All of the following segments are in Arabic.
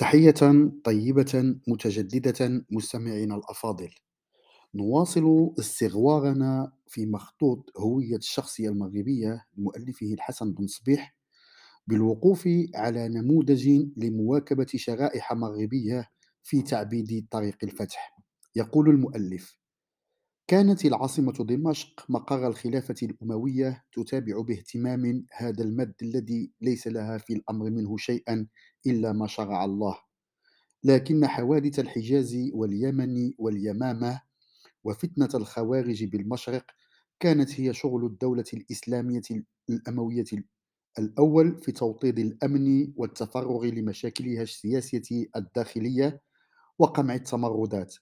تحية طيبة متجددة مستمعينا الأفاضل. نواصل استغوارنا في مخطوط هوية الشخصية المغربية لمؤلفه الحسن بن صبيح بالوقوف على نموذج لمواكبة شرائح مغربية في تعبيد طريق الفتح. يقول المؤلف كانت العاصمة دمشق مقر الخلافة الأموية تتابع باهتمام هذا المد الذي ليس لها في الأمر منه شيئا إلا ما شرع الله. لكن حوادث الحجاز واليمن واليمامة وفتنة الخوارج بالمشرق كانت هي شغل الدولة الإسلامية الأموية الأول في توطيد الأمن والتفرغ لمشاكلها السياسية الداخلية وقمع التمردات.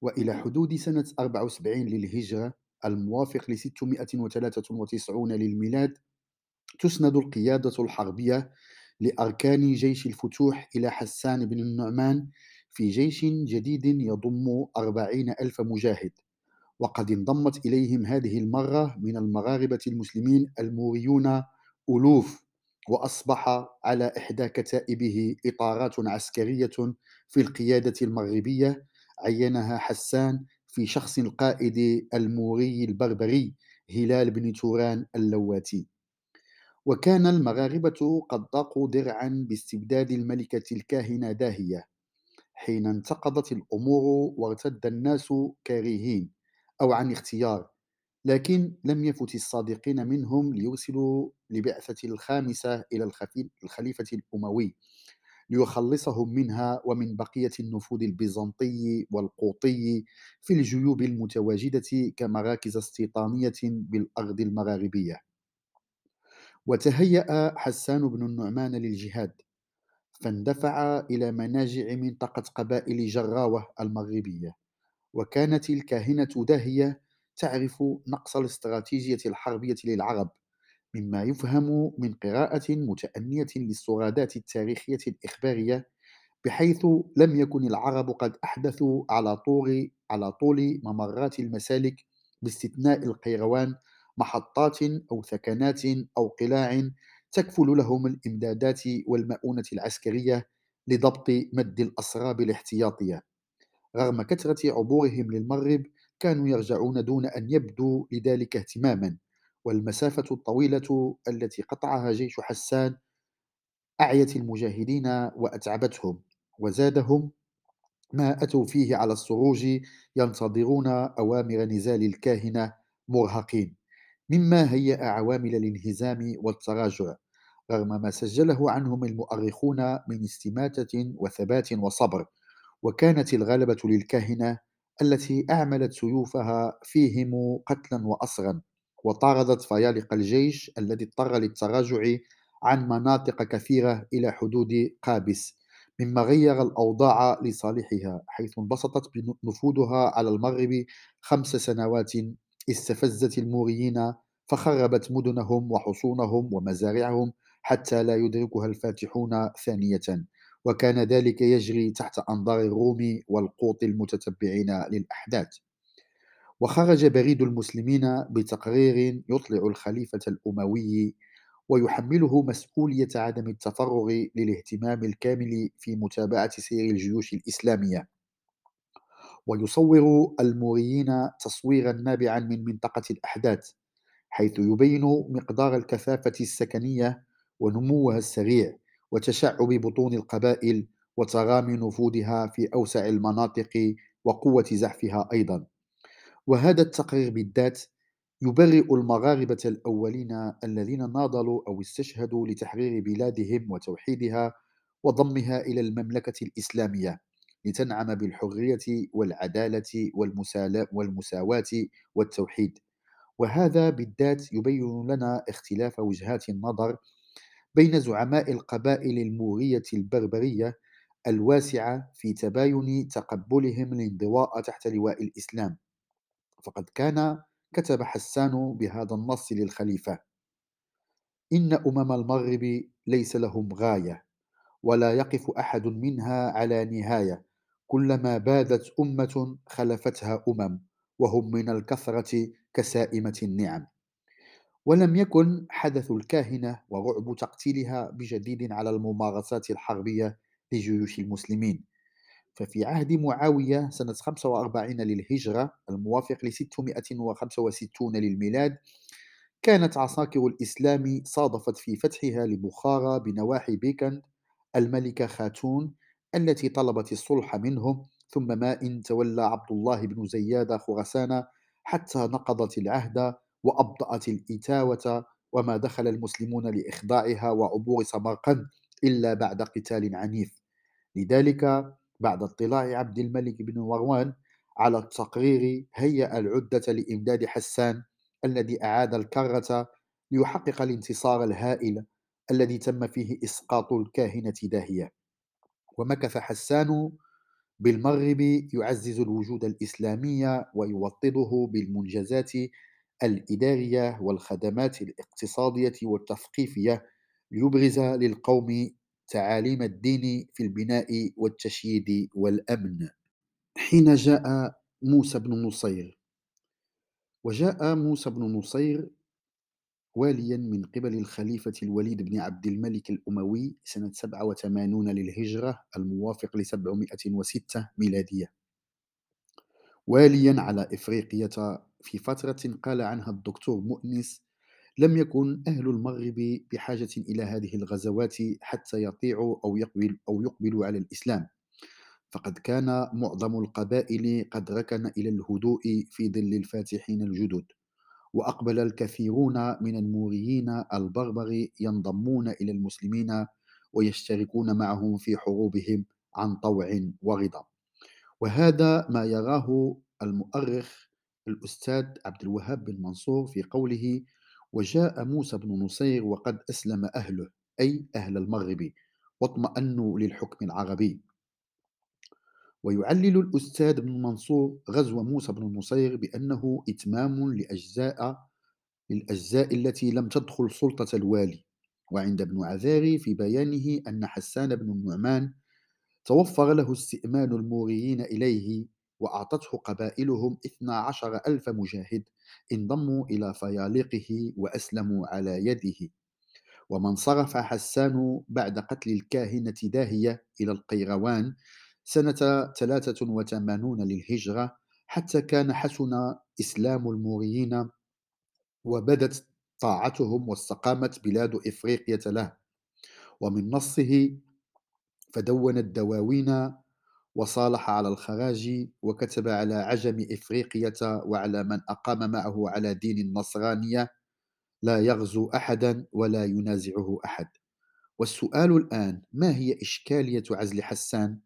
وإلى حدود سنة 74 للهجرة الموافق ل 693 للميلاد تسند القيادة الحربية لأركان جيش الفتوح إلى حسان بن النعمان في جيش جديد يضم أربعين ألف مجاهد. وقد انضمت إليهم هذه المرة من المغاربة المسلمين الموريون ألوف وأصبح على إحدى كتائبه إطارات عسكرية في القيادة المغربية عينها حسان في شخص القائد الموري البربري هلال بن توران اللواتي. وكان المغاربة قد ضاقوا درعا باستبداد الملكة الكاهنة داهية. حين انتقضت الأمور وارتد الناس كارهين أو عن اختيار لكن لم يفت الصادقين منهم ليرسلوا لبعثة الخامسة إلى الخليفة الأموي. ليخلصهم منها ومن بقية النفوذ البيزنطي والقوطي في الجيوب المتواجدة كمراكز استيطانية بالأرض المغاربية. وتهيأ حسان بن النعمان للجهاد فاندفع إلى مناجع منطقة قبائل جراوة المغربية وكانت الكاهنة داهية تعرف نقص الاستراتيجية الحربية للعرب. مما يفهم من قراءة متأنية للسرادات التاريخية الإخبارية بحيث لم يكن العرب قد أحدثوا على طول على طول ممرات المسالك باستثناء القيروان محطات أو ثكنات أو قلاع تكفل لهم الإمدادات والمؤونة العسكرية لضبط مد الأسراب الاحتياطية. رغم كثرة عبورهم للمغرب كانوا يرجعون دون أن يبدوا لذلك اهتماما. والمسافة الطويلة التي قطعها جيش حسان أعيت المجاهدين وأتعبتهم وزادهم ما أتوا فيه على الصروج ينتظرون أوامر نزال الكاهنة مرهقين مما هيأ عوامل الانهزام والتراجع رغم ما سجله عنهم المؤرخون من استماتة وثبات وصبر وكانت الغلبة للكاهنة التي أعملت سيوفها فيهم قتلا وأسرا وطاردت فيالق الجيش الذي اضطر للتراجع عن مناطق كثيرة إلى حدود قابس مما غير الأوضاع لصالحها حيث انبسطت نفوذها على المغرب خمس سنوات استفزت الموريين فخربت مدنهم وحصونهم ومزارعهم حتى لا يدركها الفاتحون ثانية وكان ذلك يجري تحت أنظار الروم والقوط المتتبعين للأحداث. وخرج بريد المسلمين بتقرير يطلع الخليفة الأموي ويحمله مسؤولية عدم التفرغ للاهتمام الكامل في متابعة سير الجيوش الإسلامية. ويصور الموريين تصويرا نابعا من منطقة الأحداث حيث يبين مقدار الكثافة السكنية ونموها السريع وتشعب بطون القبائل وترامي نفوذها في أوسع المناطق وقوة زحفها أيضا. وهذا التقرير بالذات يبرئ المغاربة الأولين الذين ناضلوا أو استشهدوا لتحرير بلادهم وتوحيدها وضمها إلى المملكة الإسلامية لتنعم بالحرية والعدالة والمساواة والتوحيد. وهذا بالذات يبين لنا اختلاف وجهات النظر بين زعماء القبائل المورية البربرية الواسعة في تباين تقبلهم الانضواء تحت لواء الإسلام. فقد كان كتب حسان بهذا النص للخليفة. إن أمم المغرب ليس لهم غاية ولا يقف أحد منها على نهاية كلما بادت أمة خلفتها أمم وهم من الكثرة كسائمة النعم. ولم يكن حدث الكاهنة ورعب تقتيلها بجديد على الممارسات الحربية لجيوش المسلمين. ففي عهد معاوية سنة 45 للهجرة الموافق ل 665 للميلاد كانت عساكر الإسلام صادفت في فتحها لبخارى بنواحي بيكند الملكة خاتون التي طلبت الصلح منهم ثم ما إن تولى عبد الله بن زياد خرسان حتى نقضت العهد وأبطأت الإتاوة وما دخل المسلمون لإخضاعها وعبور سمرقند إلا بعد قتال عنيف. لذلك بعد اطلاع عبد الملك بن مروان على التقرير هيأ العدة لإمداد حسان الذي أعاد الكرة ليحقق الانتصار الهائل الذي تم فيه إسقاط الكاهنة داهية. ومكث حسان بالمغرب يعزز الوجود الإسلامي ويوطده بالمنجزات الإدارية والخدمات الاقتصادية والتثقيفية ليبرز للقوم تعاليم الدين في البناء والتشييد والأمن. حين جاء موسى بن نصير. وجاء موسى بن نصير واليا من قبل الخليفة الوليد بن عبد الملك الأموي سنة 87 للهجرة الموافق ل 706 ميلادية. واليا على إفريقية في فترة قال عنها الدكتور مؤنس لم يكن أهل المغرب بحاجة إلى هذه الغزوات حتى يطيعوا أو يقبل أو يقبلوا على الإسلام. فقد كان معظم القبائل قد ركن إلى الهدوء في ظل الفاتحين الجدد وأقبل الكثيرون من الموريين البربر ينضمون إلى المسلمين ويشتركون معهم في حروبهم عن طوع ورضا. وهذا ما يراه المؤرخ الأستاذ عبد الوهاب بن منصور في قوله وجاء موسى بن نصير وقد أسلم أهله أي أهل المغرب واطمأنوا للحكم العربي. ويعلل الأستاذ بن منصور غزو موسى بن نصير بأنه إتمام لأجزاء للأجزاء التي لم تدخل سلطة الوالي. وعند ابن عذاري في بيانه أن حسان بن النعمان توفر له استئمان الموريين إليه وأعطته قبائلهم اثنا عشر ألف مجاهد انضموا إلى فيالقه وأسلموا على يده. ومن صرف حسان بعد قتل الكاهنة داهية إلى القيروان سنة 83 للهجرة حتى كان حسن إسلام الموريين وبدت طاعتهم واستقامت بلاد إفريقية له. ومن نصه فدون الدواوين وصالح على الخراج وكتب على عجم إفريقية وعلى من أقام معه على دين النصرانية لا يغزو أحدا ولا ينازعه أحد. والسؤال الآن ما هي إشكالية عزل حسان؟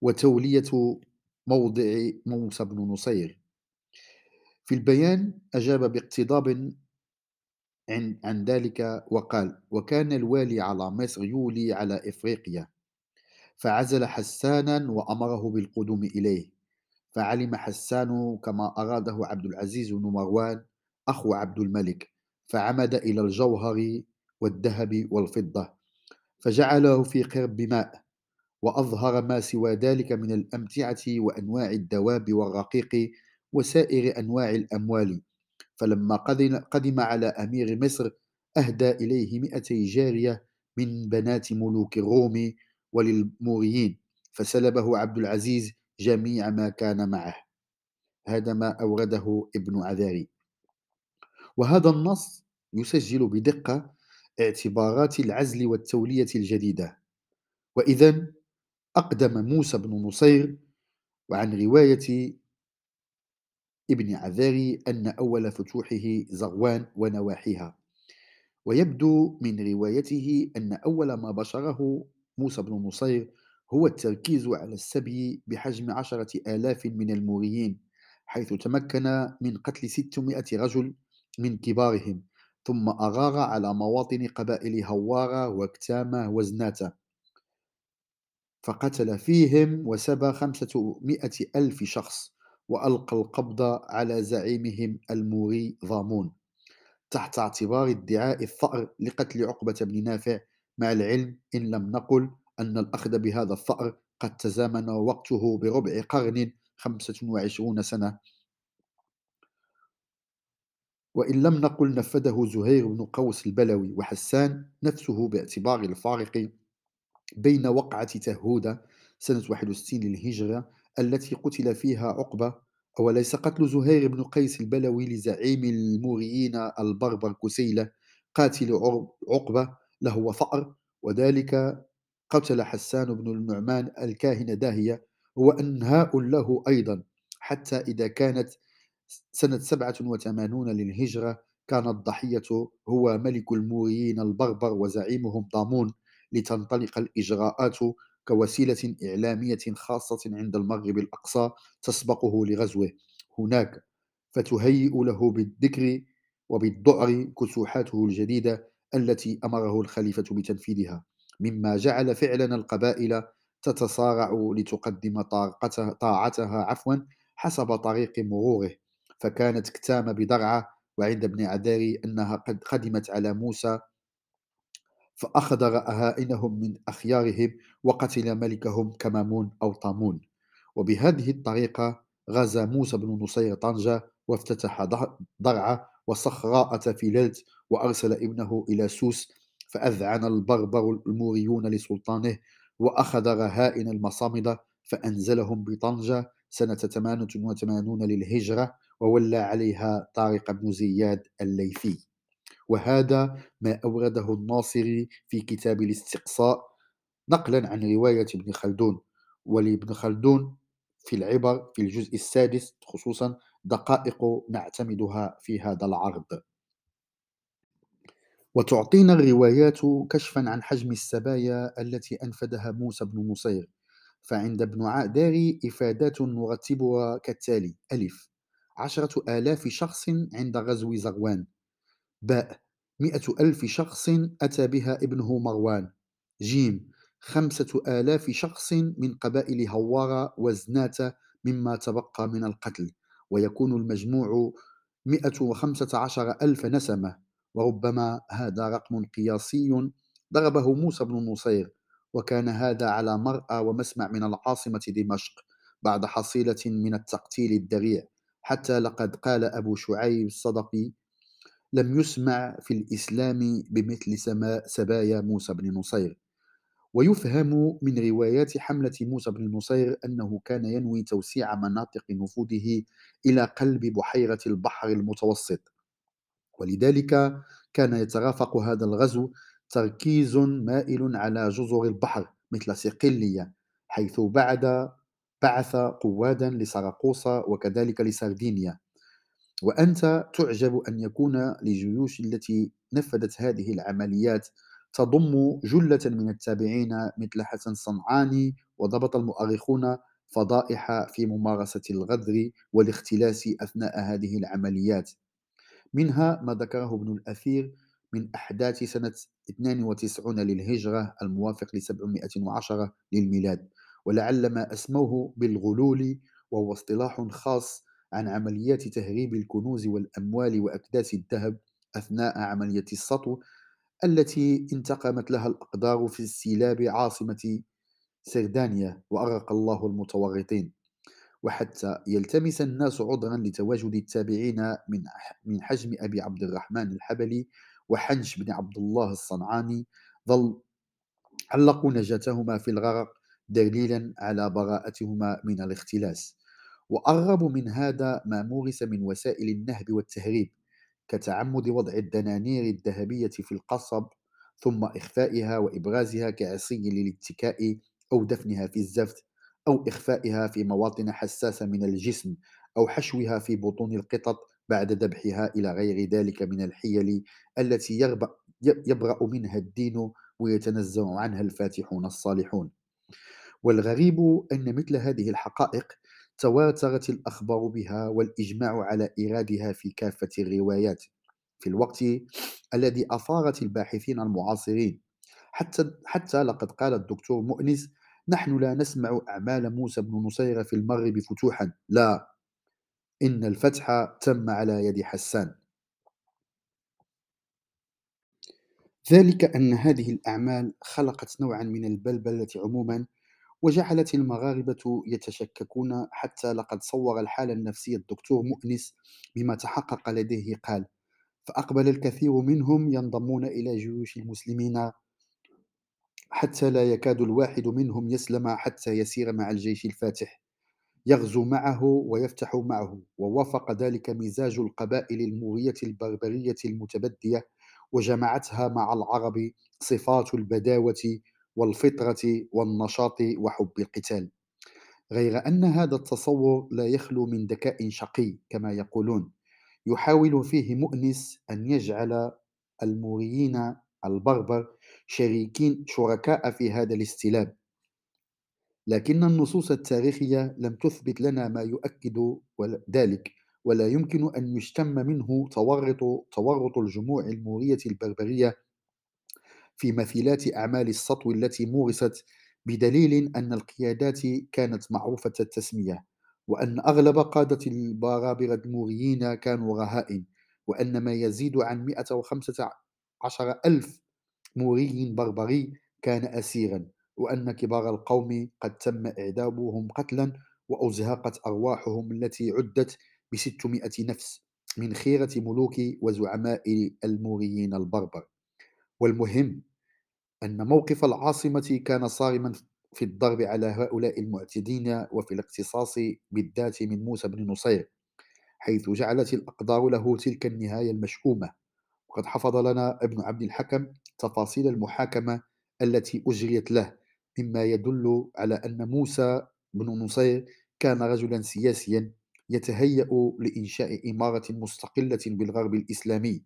وتولية موضع موسى بن نصير. في البيان أجاب باقتضاب عن, عن ذلك وقال وكان الوالي على مصر يولي على إفريقيا. فعزل حسانا وأمره بالقدوم إليه. فعلم حسان كما أراده عبد العزيز بن مروان أخو عبد الملك. فعمد إلى الجوهر والذهب والفضة. فجعله في قرب ماء. وأظهر ما سوى ذلك من الأمتعة وأنواع الدواب والرقيق وسائر أنواع الأموال. فلما قدم على أمير مصر أهدى إليه مئتي جارية من بنات ملوك الروم وللموريين فسلبه عبد العزيز جميع ما كان معه. هذا ما أورده ابن عذاري. وهذا النص يسجل بدقة اعتبارات العزل والتولية الجديدة. وإذا أقدم موسى بن نصير وعن رواية ابن عذاري أن أول فتوحه زغوان ونواحيها. ويبدو من روايته أن أول ما بشره موسى بن نصير هو التركيز على السبي بحجم عشرة آلاف من الموريين حيث تمكن من قتل 600 رجل من كبارهم ثم أغار على مواطن قبائل هوارة وكتامة وزناتة. فقتل فيهم وسبى خمسة مئة ألف شخص وألقى القبض على زعيمهم الموري ضامون تحت اعتبار ادعاء الثأر لقتل عقبة بن نافع مع العلم إن لم نقل أن الأخذ بهذا الثأر قد تزامن وقته بربع قرن خمسة وعشرون سنة. وإن لم نقل نفذه زهير بن قوس البلوي وحسان نفسه باعتبار الفارق بين وقعة تهودة سنة 61 للهجرة التي قتل فيها عقبة وليس قتل زهير بن قيس البلوي لزعيم الموريين البربر كسيلة قاتل عقبة له فأر وذلك قتل حسان بن النعمان الكاهن داهية هو أنهاء له أيضا حتى إذا كانت سنة 87 للهجرة كان الضحية هو ملك الموريين البربر وزعيمهم طامون لتنطلق الإجراءات كوسيلة إعلامية خاصة عند المغرب الأقصى تسبقه لغزوه. هناك فتهيئ له بالذكر وبالذعر كسوحاته الجديدة التي أمره الخليفة بتنفيذها مما جعل فعلا القبائل تتصارع لتقدم طاعتها عفوا حسب طريق مروره. فكانت كتامة بدرعة وعند ابن عذاري أنها قد قدمت على موسى فأخذ رهائنهم من أخيارهم وقتل ملكهم كمامون أو طامون. وبهذه الطريقة غزا موسى بن نصير طنجة وافتتح درعة وصحراء تافيلالت وأرسل ابنه إلى سوس فأذعن البربر الموريون لسلطانه وأخذ رهائن المصامدة فأنزلهم بطنجة سنة 88 للهجرة وولى عليها طارق بن زياد الليثي. وهذا ما أورده الناصري في كتاب الاستقصاء نقلا عن رواية ابن خلدون. ولابن خلدون في العبر في الجزء السادس خصوصا دقائق نعتمدها في هذا العرض. وتعطينا الروايات كشفا عن حجم السبايا التي أنفذها موسى بن نصير فعند ابن عداري إفادات نرتبها كالتالي ألف عشرة آلاف شخص عند غزو زغوان باء مئة ألف شخص أتى بها ابنه مروان جيم خمسة آلاف شخص من قبائل هوارة وزناتة مما تبقى من القتل. ويكون المجموع مئة وخمسة عشر ألف نسمة. وربما هذا رقم قياسي ضربه موسى بن نصير وكان هذا على مرأى ومسمع من العاصمة دمشق بعد حصيلة من التقتيل الذريع حتى لقد قال أبو شعيب الصدقي لم يسمع في الإسلام بمثل سما سبايا موسى بن نصير. ويفهم من روايات حملة موسى بن نصير أنه كان ينوي توسيع مناطق نفوذه إلى قلب بحيرة البحر المتوسط. ولذلك كان يترافق هذا الغزو تركيز مائل على جزر البحر مثل صقلية حيث بعد بعث قوادا لسراقوسا وكذلك لسردينيا. وأنت تعجب أن يكون لجيوش التي نفذت هذه العمليات تضم جلة من التابعين مثل حسن صنعاني وضبط المؤرخون فضائح في ممارسة الغدر والاختلاس أثناء هذه العمليات. منها ما ذكره ابن الأثير من أحداث سنة 92 للهجرة الموافق ل 710 للميلاد ولعل ما أسموه بالغلول وهو اصطلاح خاص عن عمليات تهريب الكنوز والأموال وأكداس الذهب أثناء عملية السطو التي انتقمت لها الأقدار في استيلاب عاصمة سردانيا وأغرق الله المتورطين. وحتى يلتمس الناس عذرا لتواجد التابعين من من حجم أبي عبد الرحمن الحبلي وحنش بن عبد الله الصنعاني ظل علقوا نجاتهما في الغرق دليلا على براءتهما من الاختلاس. وأغرب من هذا ما مورس من وسائل النهب والتهريب كتعمد وضع الدنانير الذهبية في القصب ثم إخفائها وإبرازها كعصي للاتكاء أو دفنها في الزفت أو إخفائها في مواطن حساسة من الجسم أو حشوها في بطون القطط بعد ذبحها إلى غير ذلك من الحيل التي يبرأ منها الدين ويتنزه عنها الفاتحون الصالحون. والغريب أن مثل هذه الحقائق تواترت الأخبار بها والإجماع على إيرادها في كافة الروايات في الوقت الذي أثارت الباحثين المعاصرين. حتى حتى لقد قال الدكتور مؤنس نحن لا نسمع أعمال موسى بن نصير في المغرب فتوحا. لا إن الفتح تم على يد حسان. ذلك أن هذه الأعمال خلقت نوعا من البلبلة عموما وجعلت المغاربة يتشككون حتى لقد صور الحالة النفسية الدكتور مؤنس بما تحقق لديه. قال فأقبل الكثير منهم ينضمون إلى جيوش المسلمين حتى لا يكاد الواحد منهم يسلم حتى يسير مع الجيش الفاتح يغزو معه ويفتح معه. ووافق ذلك مزاج القبائل الموغية البربرية المتبدية وجمعتها مع العرب صفات البداوة والفطرة والنشاط وحب القتال. غير أن هذا التصور لا يخلو من ذكاء شقي كما يقولون يحاول فيه مؤنس أن يجعل الموريين البربر شريكين شركاء في هذا الاستلاب لكن النصوص التاريخية لم تثبت لنا ما يؤكد ذلك ولا يمكن أن يشتم منه تورط تورط الجموع المورية البربرية في مثيلات أعمال السطو التي مورست بدليل أن القيادات كانت معروفة التسمية وأن أغلب قادة البرابرة الموريين كانوا رهائن وأن ما يزيد عن 115 ألف موري بربري كان أسيرا وأن كبار القوم قد تم إعدامهم قتلا وأزهقت أرواحهم التي عدت بستمائة نفس من خيرة ملوك وزعماء الموريين البربر. والمهم أن موقف العاصمة كان صارما في الضرب على هؤلاء المعتدين وفي الاقتصاص بالذات من موسى بن نصير حيث جعلت الأقدار له تلك النهاية المشؤومة. وقد حفظ لنا ابن عبد الحكم تفاصيل المحاكمة التي أجريت له مما يدل على أن موسى بن نصير كان رجلا سياسيا يتهيأ لإنشاء إمارة مستقلة بالغرب الإسلامي.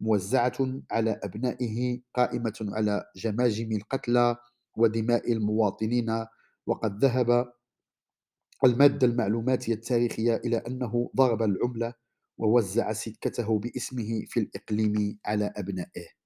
موزعة على أبنائه قائمة على جماجم القتلى ودماء المواطنين. وقد ذهب المادة المعلوماتية التاريخية إلى أنه ضرب العملة ووزع سكته باسمه في الإقليم على أبنائه.